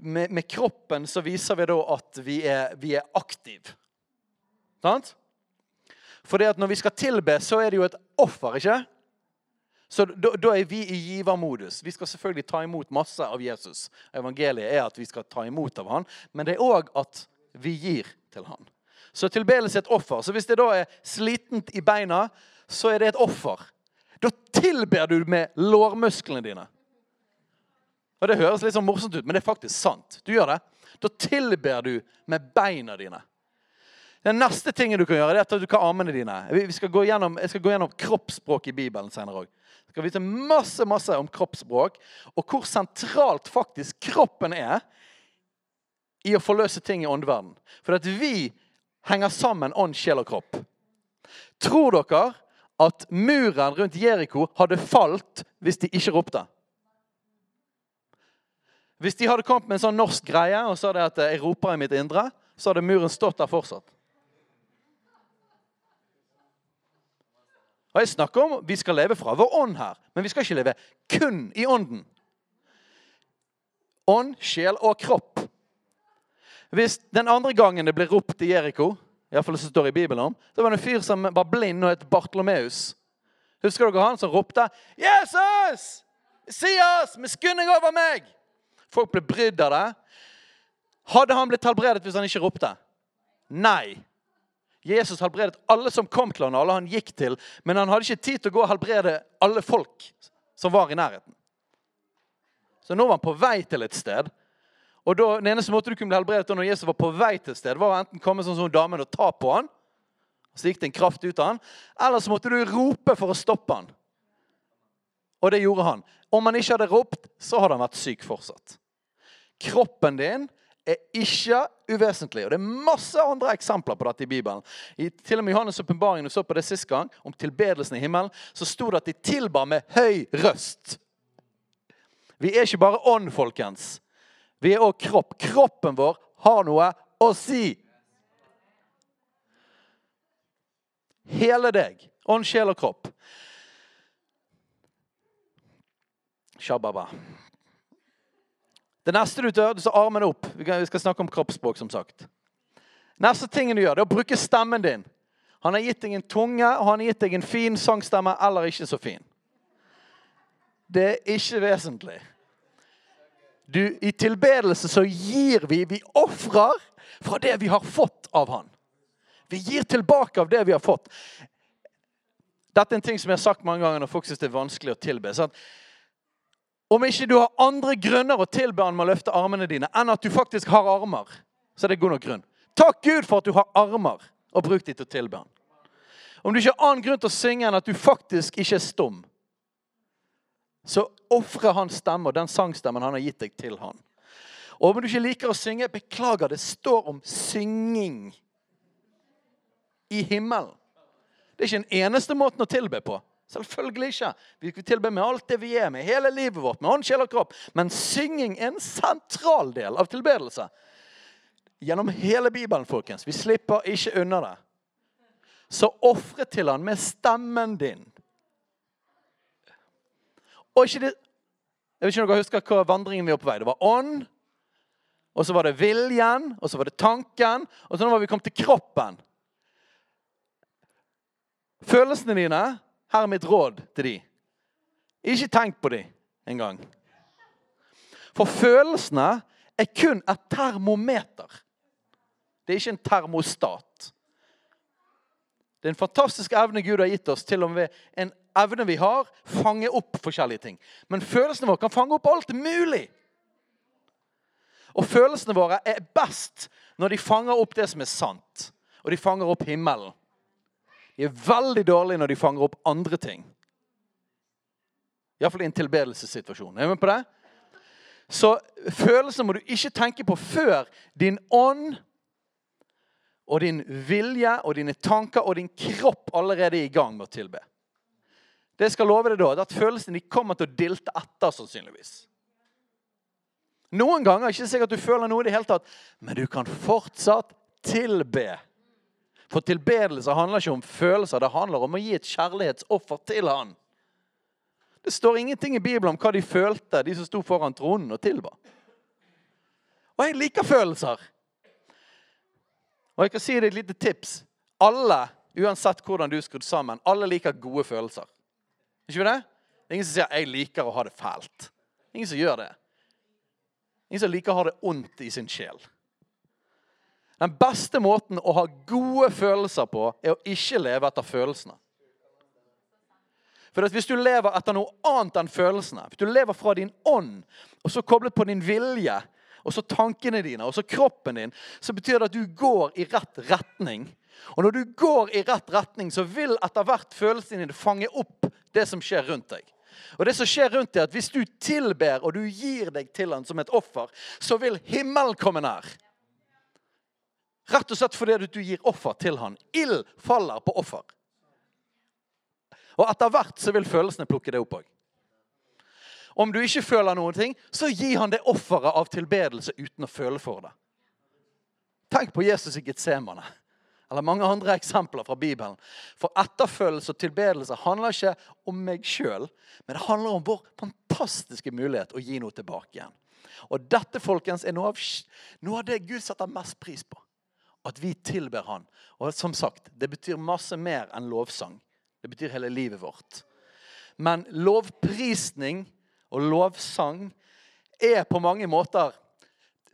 med, med kroppen så viser vi da at vi er, vi er aktive. Sant? Fordi at når vi skal tilbe, så er det jo et offer, ikke? Så da, da er vi i givermodus. Vi skal selvfølgelig ta imot masse av Jesus. Evangeliet er at vi skal ta imot av han, men det er òg at vi gir til han. Så tilbedelse er et offer. Så hvis det da er slitent i beina, så er det et offer. Da tilber du med lårmusklene dine. Og Det høres litt sånn morsomt ut, men det er faktisk sant. Du gjør det. Da tilber du med beina dine. Den neste tingen du kan gjøre, det er at du kan armene dine. Vi skal gå gjennom, jeg skal gå gjennom kroppsspråk i Bibelen senere òg. Jeg skal vite masse masse om kroppsspråk og hvor sentralt faktisk kroppen er i å forløse ting i åndeverden. For at vi henger sammen ånd, sjel og kropp. Tror dere at muren rundt Jeriko hadde falt hvis de ikke ropte? Hvis de hadde kommet med en sånn norsk greie og sa det at jeg roper i mitt indre, så hadde muren stått der fortsatt. Og Jeg snakker om vi skal leve fra vår ånd her, men vi skal ikke leve kun i ånden. Ånd, sjel og kropp. Hvis den andre gangen det ble ropt i Jeriko, fall det står i Bibelen om, så var det en fyr som var blind og het Bartolomeus. Husker dere han som ropte 'Jesus! Si oss! Med skunning over meg!' Folk ble brydd av det. Hadde han blitt helbredet hvis han ikke ropte? Nei. Jesus helbredet alle som kom til han, alle han gikk til. Men han hadde ikke tid til å gå og helbrede alle folk som var i nærheten. Så nå var han på vei til et sted. Og da, Den eneste måten du kunne bli helbredet når Jesus var på vei til et sted, var å enten komme sånn som damen og ta på han, så gikk det en kraft ut av han, eller så måtte du rope for å stoppe han. Og det gjorde han. Om han ikke hadde ropt, så hadde han vært syk fortsatt. Kroppen din er ikke uvesentlig. Og Det er masse andre eksempler på dette i Bibelen. I, til og med Johannes' åpenbaring så på det sist gang, om tilbedelsen i himmelen, så sto det at de tilbar med høy røst. Vi er ikke bare ånd, folkens. Vi er òg kropp. Kroppen vår har noe å si. Hele deg. Ånd, sjel og kropp. Shababa. Det neste du tør, du tar armene opp. Vi skal snakke om kroppsspråk, som sagt. Neste tingen du gjør, det er å bruke stemmen din. Han har gitt deg en tunge, og han har gitt deg en fin sangstemme eller ikke så fin. Det er ikke vesentlig. Du, I tilbedelse så gir vi. Vi ofrer fra det vi har fått av han. Vi gir tilbake av det vi har fått. Dette er en ting som jeg har sagt mange ganger når folk syns det er vanskelig å tilbe. Sånn. Om ikke du har andre grunner å tilbe han med å løfte armene dine, enn at du faktisk har armer, så er det god nok grunn. Takk Gud for at du har armer, og bruk dem til å tilbe han. Om du ikke har annen grunn til å synge enn at du faktisk ikke er stum, så ofre han stemme og den sangstemmen han har gitt deg, til han. Og om du ikke liker å synge, beklager, det står om synging i himmelen. Det er ikke den eneste måten å tilbe på. Selvfølgelig ikke. Vi tilber tilbe med alt det vi er, med hele livet vårt, med ånd, sjel og kropp. Men synging er en sentral del av tilbedelse. Gjennom hele Bibelen, folkens. Vi slipper ikke unna det. Så ofre til han med stemmen din. Og ikke det, Jeg vet ikke om dere husker hva vandringen vi var på vei. Det var ånd, og så var det viljen, og så var det tanken, og så nå var vi kommet til kroppen. Følelsene dine Her er mitt råd til de. Ikke tenk på de engang. For følelsene er kun et termometer. Det er ikke en termostat. Det er en fantastisk evne Gud har gitt oss til og med en evne vi har, fange opp forskjellige ting. Men følelsene våre kan fange opp alt mulig. Og følelsene våre er best når de fanger opp det som er sant. Og de fanger opp himmelen. De er veldig dårlige når de fanger opp andre ting. Iallfall i en tilbedelsessituasjon. Er du med på det? Så følelser må du ikke tenke på før din ånd og din vilje og dine tanker og din kropp allerede er i gang med å tilbe. Det skal love deg da, at følelsene de kommer til å dilte etter, sannsynligvis. Noen ganger er det ikke sikkert at du føler noe i det hele tatt, men du kan fortsatt tilbe. For tilbedelse handler ikke om følelser, det handler om å gi et kjærlighetsoffer til Han. Det står ingenting i Bibelen om hva de følte, de som sto foran tronen og tilba. Og jeg liker følelser. Og jeg kan si deg et lite tips. Alle, uansett hvordan du er skrudd sammen, alle liker gode følelser. Ikke det? Det er ingen som sier 'jeg liker å ha det fælt'. Ingen som gjør det. Ingen som liker å ha det ondt i sin sjel. Den beste måten å ha gode følelser på, er å ikke leve etter følelsene. For Hvis du lever etter noe annet enn følelsene, hvis du lever fra din ånd, og så koblet på din vilje, og så tankene dine og så kroppen din, så betyr det at du går i rett retning. Og når du går i rett retning, så vil etter hvert følelsene dine fange opp det som skjer rundt deg. Og det som skjer rundt deg, at Hvis du tilber og du gir deg til han som et offer, så vil himmelen komme nær. Rett og slett fordi du gir offer til han. Ild faller på offer. Og etter hvert så vil følelsene plukke det opp òg. Om du ikke føler noen ting, så gi han det offeret av tilbedelse uten å føle for det. Tenk på Jesus i Getsemane. Eller mange andre eksempler fra Bibelen. For etterfølgelse og tilbedelse handler ikke om meg sjøl, men det handler om vår fantastiske mulighet å gi noe tilbake igjen. Og dette folkens, er noe av, noe av det Gud setter mest pris på. At vi tilber Han. Og som sagt, det betyr masse mer enn lovsang. Det betyr hele livet vårt. Men lovprisning og lovsang er på mange måter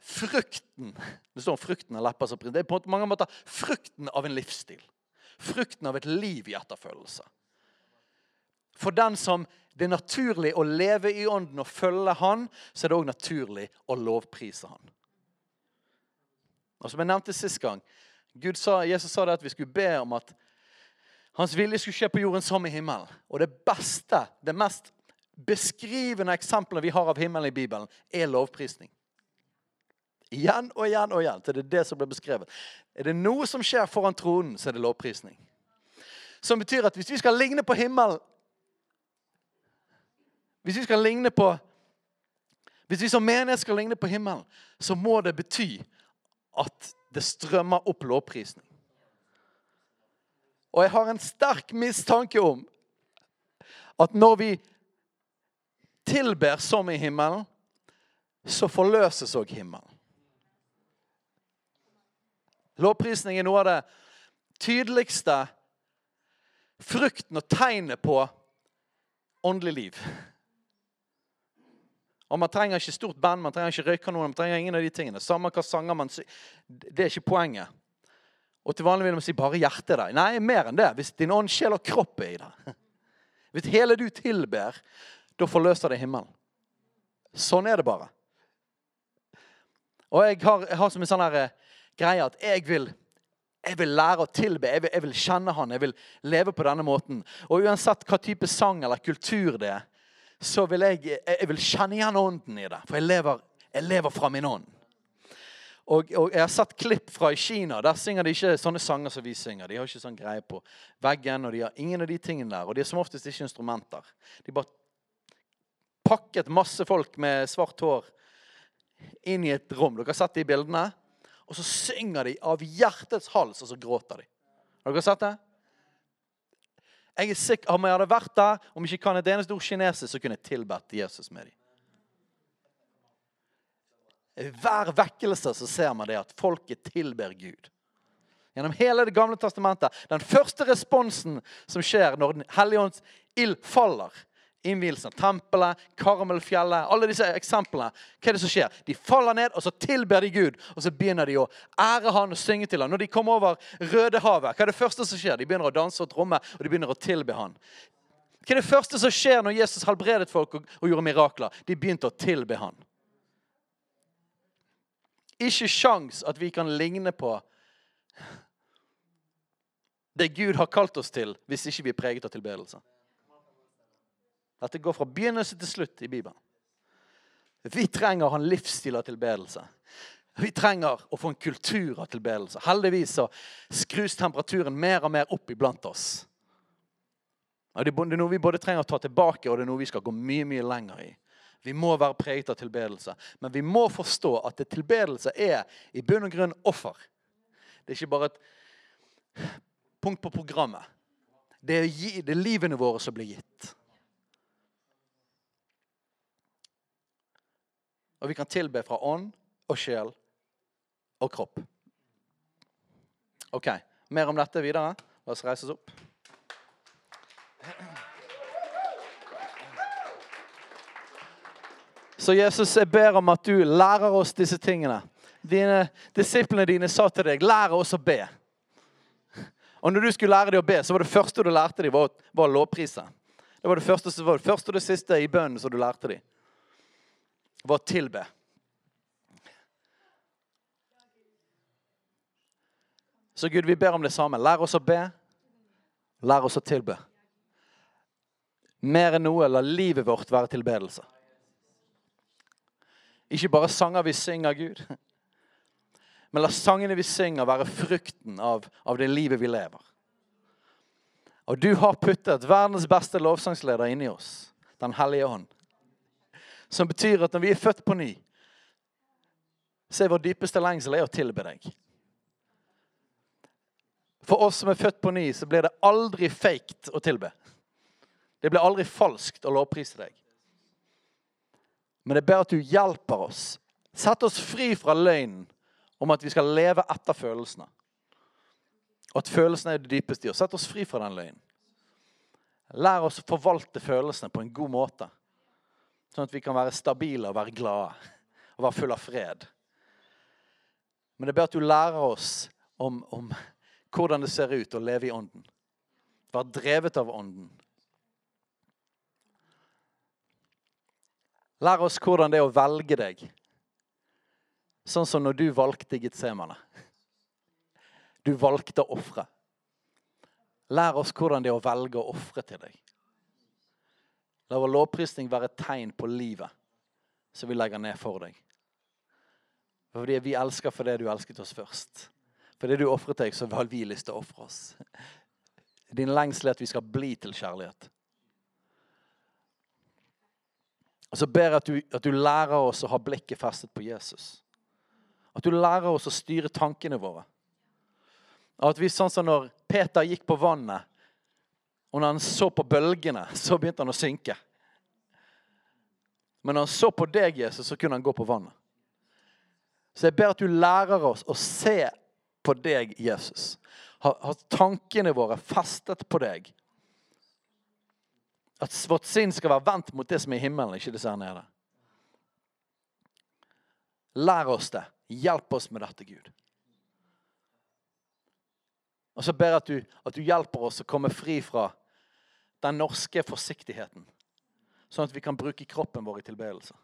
frukten Det står om frukten av lepper. Det er på mange måter frukten av en livsstil. Frukten av et liv i etterfølgelse. For den som det er naturlig å leve i ånden og følge Han, så er det òg naturlig å lovprise Han. Og Som jeg nevnte sist gang, sa, Jesus sa det at vi skulle be om at hans vilje skulle skje på jorden som i himmelen. Og det beste, det mest beskrivende eksempelet vi har av himmelen i Bibelen, er lovprisning. Igjen og igjen og igjen. Så det er det som blir beskrevet. Er det noe som skjer foran tronen, så er det lovprisning. Som betyr at hvis vi skal ligne på himmelen Hvis vi skal ligne på Hvis vi som menighet skal ligne på himmelen, så må det bety at det strømmer opp lovprisning. Og jeg har en sterk mistanke om at når vi tilber som i himmelen, så forløses òg himmelen. Lovprisning er noe av det tydeligste frukten og tegnet på åndelig liv. Og Man trenger ikke stort band, man trenger ikke røykanoner, man trenger ingen av de tingene. Samme hva sanger man Det er ikke poenget. Og til vanlig vil man si bare hjertet der. Nei, mer enn det. Hvis din ånd, sjel og kropp er i det. [LAUGHS] Hvis hele du tilber, da forløser det himmelen. Sånn er det bare. Og jeg har, jeg har som en sånn her eh, greie at jeg vil, jeg vil lære å tilbe. Jeg vil, jeg vil kjenne Han. Jeg vil leve på denne måten. Og uansett hva type sang eller kultur det er, så vil jeg, jeg vil kjenne igjen ånden i det. For jeg lever, jeg lever fra min ånd. Og, og, Jeg har sett klipp fra i Kina. Der synger de ikke sånne sanger som vi synger. De har ikke sånn greie på veggen, og de har ingen av de tingene der. Og de er som oftest ikke instrumenter. De bare pakket masse folk med svart hår inn i et rom. Dere har sett de bildene? Og så synger de av hjertets hals, og så gråter de. Har dere sett det? Jeg er sikker, Om jeg hadde vært der, om jeg ikke kan et eneste ord kinesisk, så kunne jeg tilbedt Jesus med dem. Hver vekkelse så ser man det at folket tilber Gud. Gjennom hele Det gamle testamentet. Den første responsen som skjer når Den hellige ånds ild faller, innvielsen av tempelet, Karmelfjellet, alle disse eksemplene. Hva er det som skjer? De faller ned, og så tilber de Gud. Og så begynner de å ære han og synge til han. Når de kommer over Rødehavet, hva er det første som skjer? De begynner å danse og tromme, og de begynner å tilbe han. Hva er det første som skjer når Jesus helbredet folk og, gjorde mirakler? De begynte å tilbe han. Ikke sjans at vi kan ligne på det Gud har kalt oss til, hvis ikke vi er preget av tilbedelse. Dette går fra begynnelse til slutt i Bibelen. Vi trenger å ha en livsstil av tilbedelse. Vi trenger å få en kultur av tilbedelse. Heldigvis så skrus temperaturen mer og mer opp iblant oss. Det er noe vi både trenger å ta tilbake, og det er noe vi skal gå mye mye lenger i. Vi må være preget av tilbedelse. Men vi må forstå at tilbedelse er i bunn og grunn offer. Det er ikke bare et punkt på programmet. Det er, livene våre som blir gitt. Og vi kan tilbe fra ånd og sjel og kropp. Ok, Mer om dette videre. La oss reise oss opp. Så Jesus, jeg ber om at du lærer oss disse tingene. Dine, Disiplene dine sa til deg, 'Lær oss å be'. Og når du skulle lære dem å be, så var det første du lærte dem, var, var lovprise. Det var det første, var det første og det siste i bønnen som du lærte dem var tilbe. Så Gud, vi ber om det samme. Lær oss å be. Lær oss å tilbe. Mer enn noe, la livet vårt være tilbedelse. Ikke bare sanger vi synger Gud, men la sangene vi synger, være frukten av, av det livet vi lever. Og du har puttet verdens beste lovsangsleder inni oss, Den hellige ånd. Som betyr at når vi er født på ny, så er vår dypeste lengsel å tilbe deg. For oss som er født på ny, så blir det aldri faked å tilbe. Det blir aldri falskt å lovprise deg. Men det ber at du hjelper oss. Sett oss fri fra løgnen om at vi skal leve etter følelsene. Og at følelsene er det dypeste i oss. Sett oss fri fra den løgnen. Lær oss å forvalte følelsene på en god måte. Sånn at vi kan være stabile og være glade og være full av fred. Men det ber at du lærer oss om, om hvordan det ser ut å leve i Ånden. Være drevet av Ånden. Lær oss hvordan det er å velge deg. Sånn som når du valgte Getsemane. Du valgte å ofre. Lær oss hvordan det er å velge å ofre til deg. La vår lovprisning være et tegn på livet som vi legger ned for deg. Fordi vi elsker fordi du elsket oss først. Fordi du ofret deg, så har vi lyst til å ofre oss. Din lengsel er at vi skal bli til kjærlighet. Og så ber jeg at du, at du lærer oss å ha blikket festet på Jesus. At du lærer oss å styre tankene våre. At vi sånn som når Peter gikk på vannet, og når han så på bølgene, så begynte han å synke. Men når han så på deg, Jesus, så kunne han gå på vannet. Så jeg ber at du lærer oss å se på deg, Jesus. Ha, ha tankene våre festet på deg. At vårt sinn skal være vendt mot det som er i himmelen, ikke det som er nede. Lær oss det. Hjelp oss med dette, Gud. Og så ber jeg at du, at du hjelper oss å komme fri fra den norske forsiktigheten. Sånn at vi kan bruke kroppen vår i tilbedelse.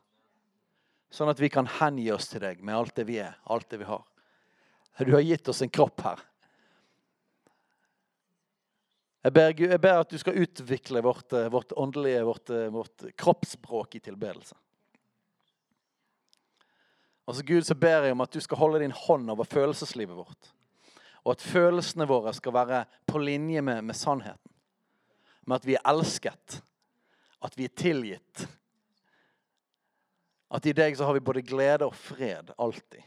Sånn at vi kan hengi oss til deg med alt det vi er, alt det vi har. Du har gitt oss en kropp her. Jeg ber, jeg ber at du skal utvikle vårt, eh, vårt åndelige, vårt, eh, vårt kroppsspråk i tilbedelse. Og så Gud, så ber jeg om at du skal holde din hånd over følelseslivet vårt. Og at følelsene våre skal være på linje med, med sannheten. Med at vi er elsket. At vi er tilgitt. At i deg så har vi både glede og fred alltid.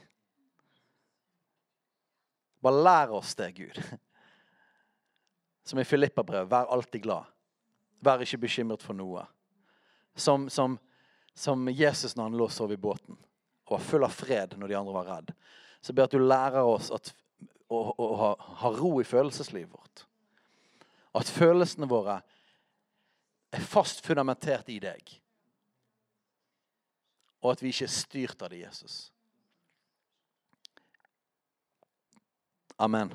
Bare lær oss det, Gud. Som i Filippa-brev, vær alltid glad. Vær ikke bekymret for noe. Som, som, som Jesus når han lå og sov i båten og var full av fred når de andre var redd. Så jeg ber at du lærer oss at å, å, å ha, ha, ro i følelseslivet vårt. At følelsene våre er fast fundamentert i deg. Og at vi ikke er styrt av det, Jesus. Amen.